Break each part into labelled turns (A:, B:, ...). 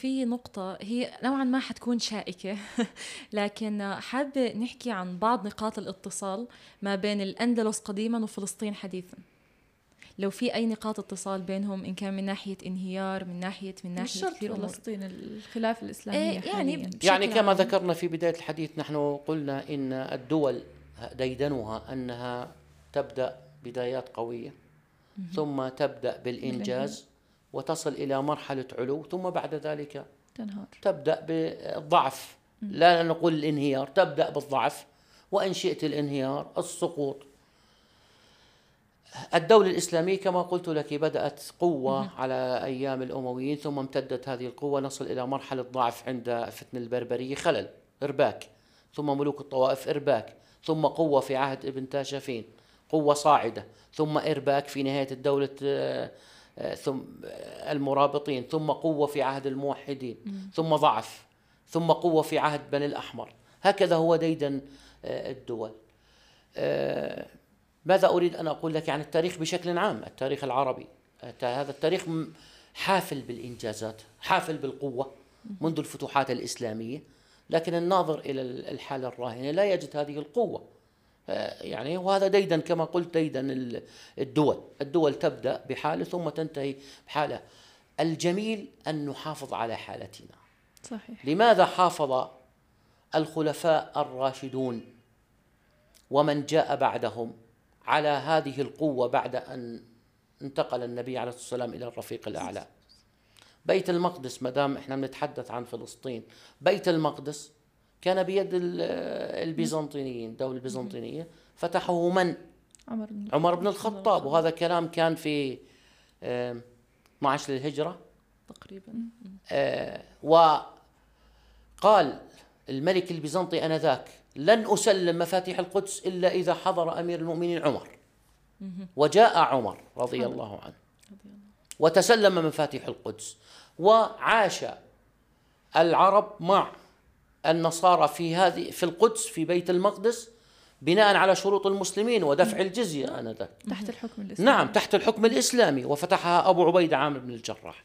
A: في نقطة هي نوعا ما حتكون شائكة لكن حابة نحكي عن بعض نقاط الاتصال ما بين الأندلس قديما وفلسطين حديثا. لو في أي نقاط اتصال بينهم إن كان من ناحية انهيار من ناحية من ناحية
B: مش شرط
A: كثير
B: فلسطين الخلافة الإسلامية
A: إيه، يعني
C: يعني كما
A: عام.
C: ذكرنا في بداية الحديث نحن قلنا إن الدول ديدنها أنها تبدأ بدايات قوية ثم تبدأ بالإنجاز. وتصل إلى مرحلة علو ثم بعد ذلك
B: تنهار.
C: تبدأ بالضعف. لا نقول الانهيار تبدأ بالضعف. وإن شئت الانهيار السقوط. الدولة الإسلامية كما قلت لك بدأت قوة على أيام الأمويين ثم امتدت هذه القوة. نصل إلى مرحلة ضعف عند فتن البربرية خلل إرباك. ثم ملوك الطوائف إرباك. ثم قوة في عهد ابن تاشفين قوة صاعدة. ثم إرباك في نهاية الدولة آه، ثم آه، المرابطين ثم قوة في عهد الموحدين ثم ضعف ثم قوة في عهد بني الأحمر. هكذا هو ديدن آه، الدول. آه، ماذا أريد أن أقول لك عن التاريخ بشكل عام؟ التاريخ العربي. هذا التاريخ حافل بالإنجازات حافل بالقوة منذ الفتوحات الإسلامية. لكن الناظر إلى ال- الحالة الراهنة لا يجد هذه القوة. آه، يعني وهذا ديدن كما قلت ديدن ال- الدول. الدول تبدأ بحالة ثم تنتهي بحالة. الجميل أن نحافظ على حالتنا.
B: صحيح.
C: لماذا حافظ الخلفاء الراشدون ومن جاء بعدهم على هذه القوة بعد أن انتقل النبي عليه الصلاة والسلام إلى الرفيق الأعلى؟ بيت المقدس ما دام إحنا بنتحدث عن فلسطين بيت المقدس كان بيد ال- البيزنطيين الدولة البيزنطينية فتحه من؟
B: عمر بن
C: عمر بن الخطاب. وهذا كلام كان في آم، 12 للهجرة.
A: تقريبا.
C: آه، وقال الملك البيزنطي آنذاك لن أسلم مفاتيح القدس إلا إذا حضر أمير المؤمنين عمر. وجاء عمر رضي الله عنه. وتسلم مفاتيح القدس وعاش العرب مع النصارى في هذه في القدس في بيت المقدس بناء على شروط المسلمين ودفع الجزية آنذاك.
B: تحت الحكم الإسلامي.
C: نعم تحت الحكم الإسلامي. وفتحها أبو عبيدة عامر بن الجراح.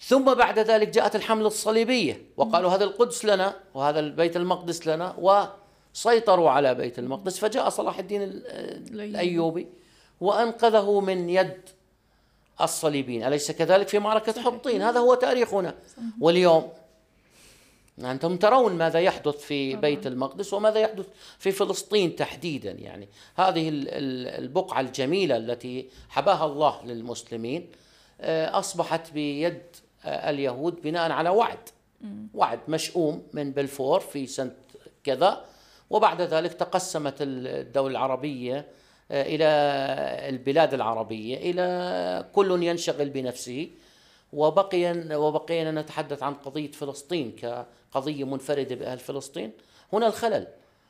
C: ثم بعد ذلك جاءت الحملة الصليبية. وقالوا هذا القدس لنا وهذا البيت المقدس لنا وسيطروا على بيت المقدس. فجاء صلاح الدين ال- الأيوبي. وأنقذه من يد الصليبيين. أليس كذلك؟ في معركة حطين. هذا هو تاريخنا. واليوم أنتم ترون ماذا يحدث في بيت المقدس وماذا يحدث في فلسطين تحديدا. يعني هذه ال- ال- البقعة الجميلة التي حباها الله للمسلمين آه، أصبحت بيد آه، اليهود بناء على وعد. وعد مشؤوم من بلفور في سنة كذا وبعد ذلك تقسمت الدولة العربية آه، إلى البلاد العربية إلى كل ينشغل بنفسه. وبقي وبقينا نتحدث عن قضية فلسطين كقضية منفردة بأهل فلسطين. هنا الخلل.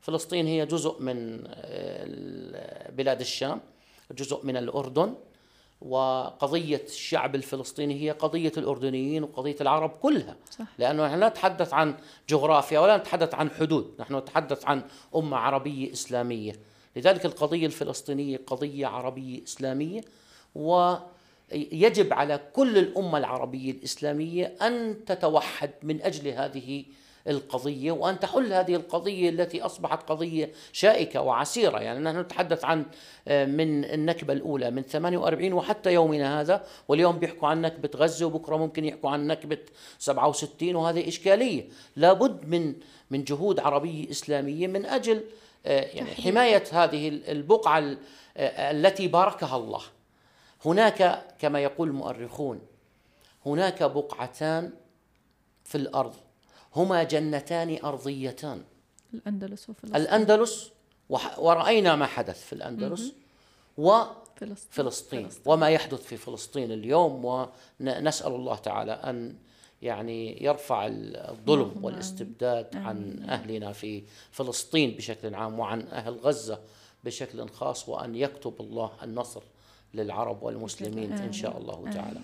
C: فلسطين هي جزء من آه، بلاد الشام جزء من الأردن وقضية الشعب الفلسطيني هي قضية الأردنيين وقضية العرب كلها.
B: صح.
C: لأنه نحن لا نتحدث عن جغرافيا ولا نتحدث عن حدود نحن نتحدث عن أمة عربية إسلامية. لذلك القضية الفلسطينية قضية عربية إسلامية ويجب على كل الأمة العربية الإسلامية أن تتوحد من أجل هذه القضية وأن تحل هذه القضية التي أصبحت قضية شائكة وعسيرة. يعني نحن نتحدث عن آه، من النكبة الأولى من 48 وحتى يومنا هذا واليوم بيحكوا عن نكبة غزة وبكرة ممكن يحكوا عن نكبة 67 وهذه إشكالية. لابد من من جهود عربية إسلامية من أجل آه، يعني حماية هذه البقعة ال- آه، التي باركها الله. هناك كما يقول المؤرخون هناك بقعتان في الأرض هما جنتان أرضيتان.
B: الأندلس وفلسطين.
C: الأندلس وح- ورأينا ما حدث في الأندلس وفلسطين
B: فلسطين.
C: وما يحدث في فلسطين اليوم ونسأل الله تعالى أن يعني يرفع الظلم والاستبداد عن أهلنا في فلسطين بشكل عام وعن أهل غزة بشكل خاص وأن يكتب الله النصر. للعرب والمسلمين إن شاء الله تعالى.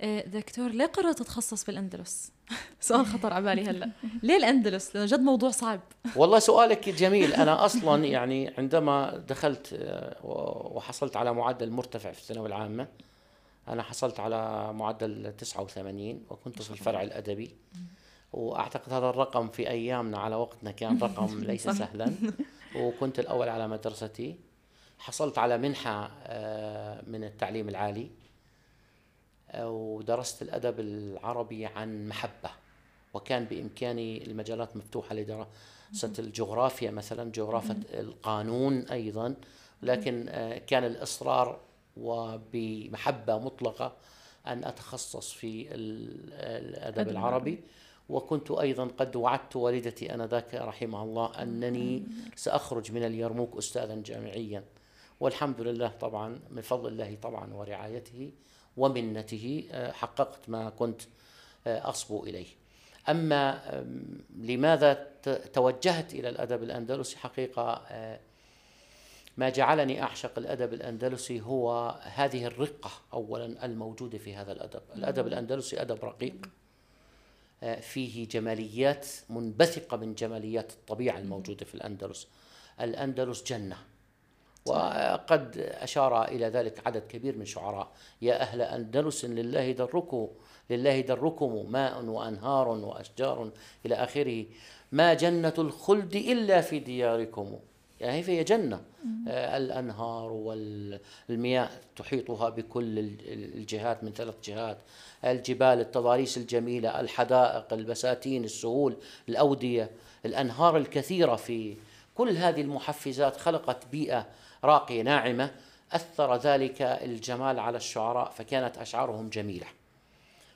A: إيه، دكتور ليه قررت تتخصص بالأندلس؟ سؤال خطر على بالي هلأ. ليه الأندلس؟ لأنه جد موضوع صعب.
C: والله سؤالك جميل. أنا أصلا يعني عندما دخلت آه، وحصلت على معدل مرتفع في الثانوية العامة أنا حصلت على معدل 89 وكنت في الفرع الأدبي. وأعتقد هذا الرقم في أيامنا على وقتنا كان رقم ليس سهلا. وكنت الأول على مدرستي. حصلت على منحة آه، من التعليم العالي آه، ودرست الأدب العربي عن محبة. وكان بإمكاني المجالات مفتوحة لدراسة الجغرافيا مثلا جغرافيا القانون أيضا. لكن آه، كان الإصرار وبمحبة مطلقة أن أتخصص في الأدب العربي. وكنت أيضا قد وعدت والدتي أنذاك رحمها الله أنني سأخرج من اليرموك أستاذا جامعيا. والحمد لله طبعا من فضل الله طبعا ورعايته ومنته آه، حققت ما كنت آه، أصبو إليه. أما لماذا توجهت إلى الأدب الأندلسي؟ حقيقة آه، ما جعلني أعشق الأدب الأندلسي هو هذه الرقة أولا الموجودة في هذا الأدب. الأدب الأندلسي أدب رقيق فيه جماليات منبثقة من جماليات الطبيعة الموجودة في الأندلس. الأندلس جنة. وقد أشار إلى ذلك عدد كبير من شعراء. يا أهل أندلس لله دركم لله دركم ماء وأنهار وأشجار إلى آخره. ما جنة الخلد إلا في دياركم. يعني فهي جنة. آه الأنهار والمياه تحيطها بكل الجهات من ثلاث جهات. الجبال التضاريس الجميلة الحدائق البساتين السهول الأودية الأنهار الكثيرة في كل هذه المحفزات خلقت بيئة راقية ناعمة أثر ذلك الجمال على الشعراء فكانت أشعارهم جميلة.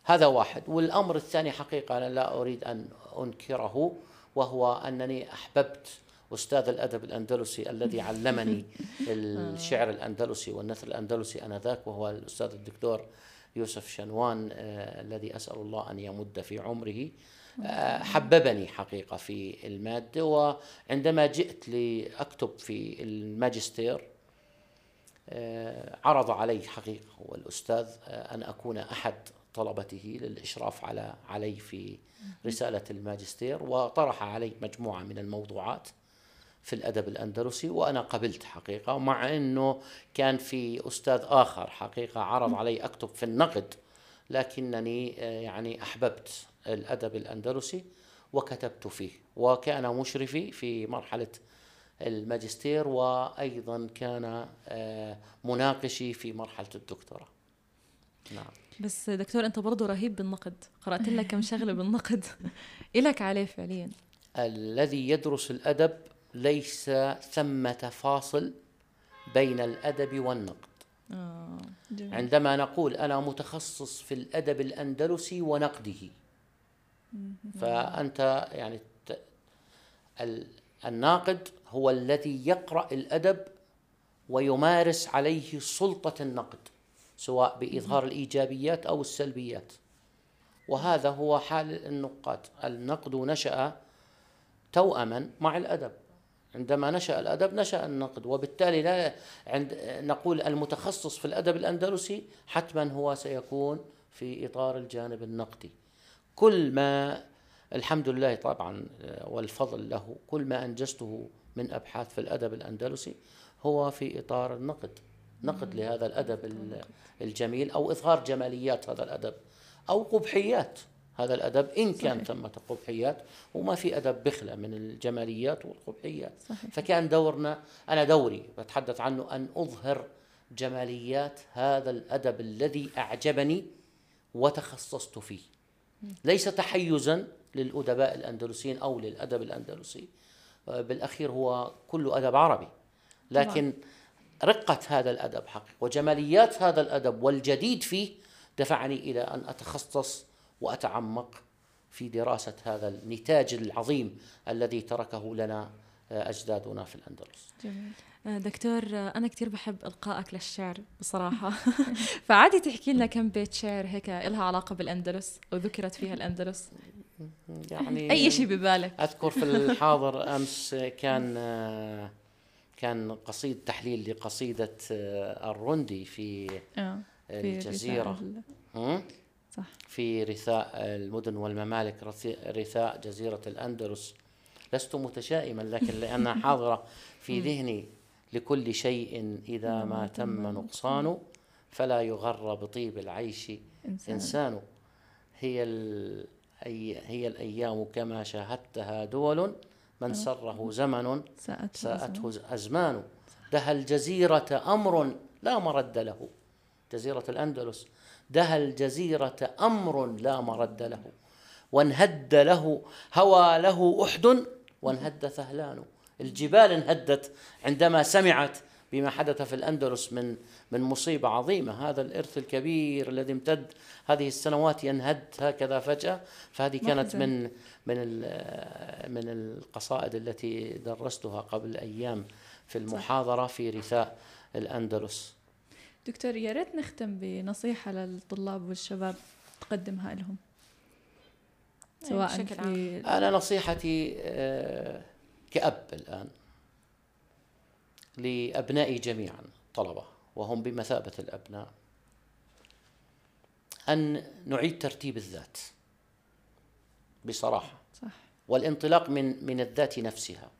C: هذا واحد. والأمر الثاني حقيقة أنا لا أريد أن أنكره وهو أنني أحببت أستاذ الأدب الأندلسي الذي علمني الشعر الأندلسي والنثر الأندلسي آنذاك وهو الأستاذ الدكتور يوسف شنوان آه الذي أسأل الله أن يمد في عمره. آه حببني حقيقة في المادة وعندما جئت لأكتب في الماجستير آه عرض علي حقيقة هو الأستاذ آه، أن أكون أحد طلبته للإشراف على علي في رسالة الماجستير وطرح علي مجموعة من الموضوعات في الأدب الأندلسي وأنا قبلت حقيقة مع أنه كان في أستاذ آخر حقيقة عرض علي أكتب في النقد لكنني آه، يعني أحببت الأدب الأندلسي وكتبت فيه وكان مشرفي في مرحلة الماجستير وأيضا كان آه، مناقشي في مرحلة الدكتوراه.
A: نعم. بس دكتور أنت برضو رهيب بالنقد. قرأت لك كم شغلة بالنقد. إلك عليه فعليا.
C: الذي يدرس الأدب ليس ثمة فاصل بين الأدب والنقد. آه عندما نقول أنا متخصص في الأدب الأندلسي ونقده. فأنت يعني الناقد هو الذي يقرأ الأدب ويمارس عليه سلطة النقد سواء بإظهار الإيجابيات أو السلبيات. وهذا هو حال النقاد. النقد نشأ توأما مع الأدب. عندما نشأ الأدب نشأ النقد وبالتالي لا عند نقول المتخصص في الأدب الأندلسي حتما هو سيكون في إطار الجانب النقدي. كل ما الحمد لله طبعا والفضل له كل ما أنجزته من أبحاث في الأدب الأندلسي هو في إطار النقد. نقد لهذا الأدب الجميل أو إظهار جماليات هذا الأدب أو قبحيات. هذا الأدب إن كان ثمة قبحيات وما في أدب بخلة من الجماليات والقبحيات. صحيح. فكان دورنا أنا دوري بتحدث عنه أن أظهر جماليات هذا الأدب الذي أعجبني وتخصصت فيه. ليس تحيزا للأدباء الأندلسيين أو للأدب الأندلسي. بالأخير هو كل أدب عربي. لكن رقة هذا الأدب حقيقة وجماليات هذا الأدب والجديد فيه دفعني إلى أن أتخصص وأتعمق في دراسة هذا النتاج العظيم الذي تركه لنا آه، أجدادنا في الأندلس.
A: جميل. آه، دكتور آه، أنا كثير بحب إلقائك للشعر بصراحة. فعادي تحكي لنا كم بيت شعر هيك لها علاقة بالأندلس أو ذكرت فيها الأندلس؟ يعني أي شيء ببالك.
C: أذكر في الحاضر أمس كان كان قصيد تحليل لقصيدة الرندي في الجزيرة. صح. في رثاء المدن والممالك رثاء جزيرة الأندلس. لست متشائما لكن لأنها حاضرة في ذهني لكل شيء إذا ما تم نقصان فلا يغر بطيب العيش
B: إنسان,
C: هي. هي الأيام كما شاهدتها دول من سره زمن
B: ساءته
C: ساءته أزمان. دها الجزيرة أمر لا مرد له. جزيرة الأندلس دها الجزيرة أمر لا مرد له وانهد له هوى له أحد وانهد ثهلان. الجبال انهدت عندما سمعت بما حدث في الأندلس من من مصيبة عظيمة. هذا الإرث الكبير الذي امتد هذه السنوات ينهد هكذا فجأة. فهذه كانت من من من القصائد التي درستها قبل أيام في المحاضرة في رثاء الأندلس.
B: دكتور يا ريت نختم بنصيحة للطلاب والشباب تقدمها لهم
A: إيه،
B: سواء
A: بشكل
B: في
C: أنا نصيحتي آه، كأب الآن لأبنائي جميعا طلبة وهم بمثابة الأبناء أن نعيد ترتيب الذات بصراحة
B: صح.
C: والانطلاق من من الذات نفسها.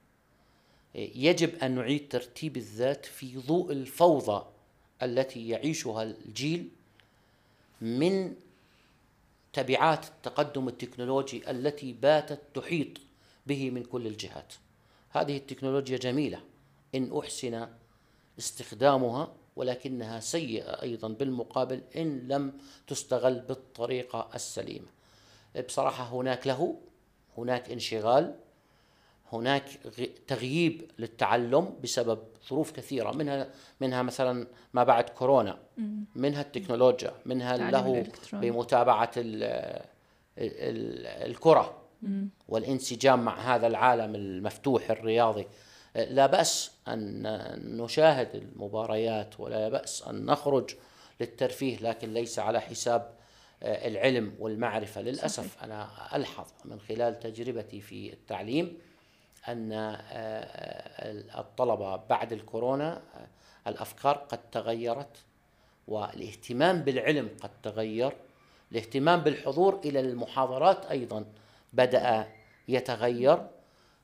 C: يجب أن نعيد ترتيب الذات في ضوء الفوضى التي يعيشها الجيل من تبعات التقدم التكنولوجي التي باتت تحيط به من كل الجهات. هذه التكنولوجيا جميلة. إن أحسن استخدامها ولكنها سيئة أيضا بالمقابل إن لم تستغل بالطريقة السليمة. بصراحة هناك له هناك انشغال. هناك تغييب للتعلم بسبب ظروف كثيرة منها منها مثلا ما بعد كورونا منها التكنولوجيا منها له بمتابعة الكرة والانسجام مع هذا العالم المفتوح الرياضي. لا بأس أن نشاهد المباريات ولا بأس أن نخرج للترفيه لكن ليس على حساب العلم والمعرفة. للأسف أنا ألحظ من خلال تجربتي في التعليم أن آه، آه، الطلبة بعد الكورونا آه، الأفكار قد تغيرت والاهتمام بالعلم قد تغير الاهتمام بالحضور إلى المحاضرات أيضا بدأ يتغير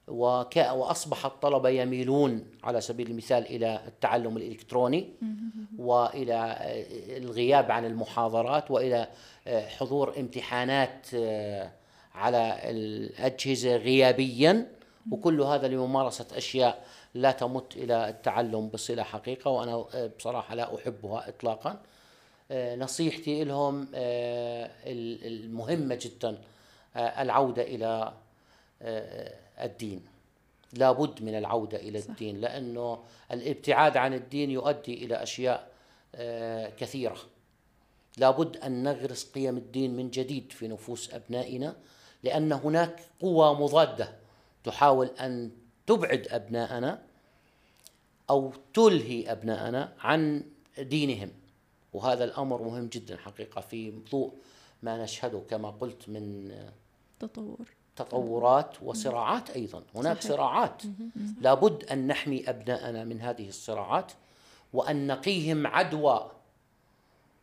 C: وك وأصبح الطلبة يميلون على سبيل المثال إلى التعلم الإلكتروني وإلى الغياب عن المحاضرات وإلى حضور امتحانات على الأجهزة غيابيا. وكل هذا لممارسة أشياء لا تمت إلى التعلم بصلة حقيقة وأنا آه، بصراحة لا أحبها إطلاقا. آه، نصيحتي لهم آه، المهمة جدا العودة إلى الدين. لابد من العودة إلى صح. الدين لأنه الابتعاد عن الدين يؤدي إلى أشياء كثيرة. لابد أن نغرس قيم الدين من جديد في نفوس أبنائنا لأن هناك قوى مضادة تحاول أن تبعد أبناءنا أو تلهي أبناءنا عن دينهم. وهذا الأمر مهم جدا حقيقة في ضوء ما نشهده كما قلت من
B: تطور.
C: تطورات وصراعات أيضا. هناك صحيح. صراعات. لابد أن نحمي أبناءنا من هذه الصراعات وأن نقيهم عدوى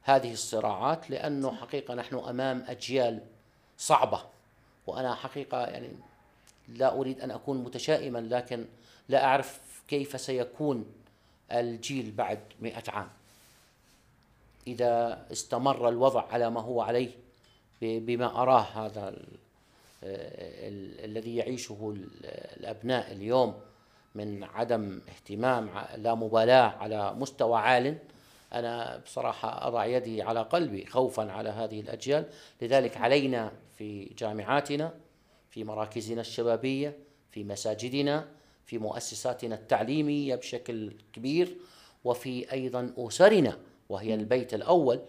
C: هذه الصراعات لأنه حقيقة نحن أمام أجيال صعبة. وأنا حقيقة يعني لا أريد أن أكون متشائما لكن لا أعرف كيف سيكون الجيل بعد مئة عام. إذا استمر الوضع على ما هو عليه بما أراه هذا الذي يعيشه الأبناء اليوم من عدم اهتمام لا مبالاة على مستوى عال أنا بصراحة أضع يدي على قلبي خوفا على هذه الأجيال. لذلك علينا في جامعاتنا في مراكزنا الشبابية في مساجدنا في مؤسساتنا التعليمية بشكل كبير وفي أيضا أسرنا وهي البيت الأول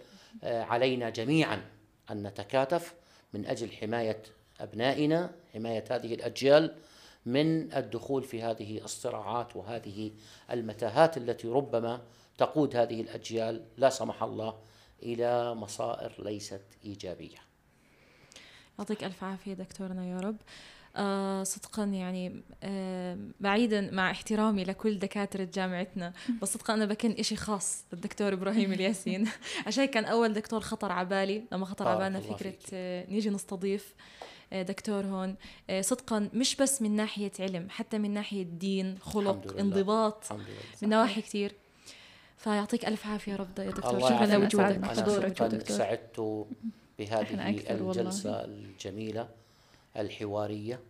C: آه، علينا جميعا أن نتكاتف من أجل حماية أبنائنا حماية هذه الأجيال من الدخول في هذه الصراعات وهذه المتاهات التي ربما تقود هذه الأجيال لا سمح الله إلى مصائر ليست إيجابية.
A: يعطيك ألف عافية دكتورنا يا رب. آه صدقا يعني آه بعيدا مع احترامي لكل دكاترة جامعتنا بس صدقا أنا بكن إشي خاص للدكتور إبراهيم الياسين. عشان كان أول دكتور خطر عبالي لما خطر عبالنا فكرة آه نيجي نستضيف آه، دكتور هون. آه، صدقا مش بس من ناحية علم حتى من ناحية دين خلق انضباط من نواحي كثير فيعطيك ألف عافية رب يا دكتور شكرا. لوجودك.
B: حضورك يا.
C: سعدت بهذه
B: أكثر والله.
C: الجلسة الجميلة الحوارية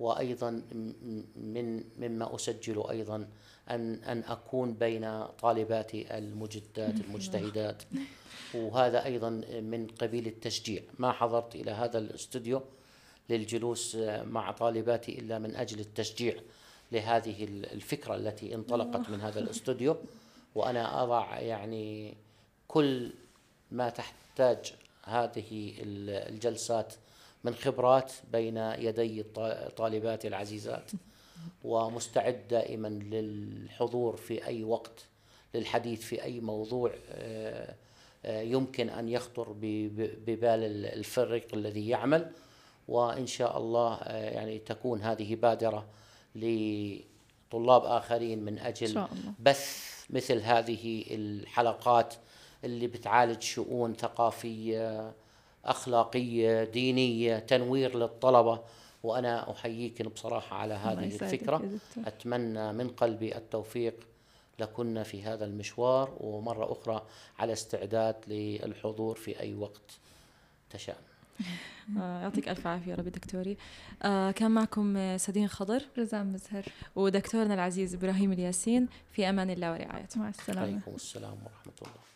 C: وأيضا من مما أسجل أيضا أن أن أكون بين طالباتي المجدات المجتهدات وهذا أيضا من قبيل التشجيع ما حضرت إلى هذا الاستوديو للجلوس مع طالباتي إلا من أجل التشجيع لهذه الفكرة التي انطلقت من هذا الاستوديو وأنا أضع يعني كل ما تحتاج هذه ال- الجلسات من خبرات بين يدي الط- طالباتي العزيزات ومستعد دائما للحضور في أي وقت للحديث في أي موضوع آه، آه، يمكن أن يخطر ببال ال- الفريق الذي يعمل وإن شاء الله آه، يعني تكون هذه بادرة لطلاب آخرين من أجل. بث مثل هذه الحلقات اللي بتعالج شؤون ثقافية أخلاقية دينية تنوير للطلبة. وأنا أحييكم بصراحة على هذه
B: دكتور.
C: أتمنى من قلبي التوفيق لكنا في هذا المشوار ومرة أخرى على استعداد للحضور في أي وقت تشاء.
A: آه، يعطيك ألف عافية ربي دكتوري. آه، كان معكم سدين خضر.
B: رزان مزهر.
A: ودكتورنا العزيز إبراهيم الياسين في أمان الله ورعايته.
B: مع السلامة.
C: عليكم السلام ورحمة الله.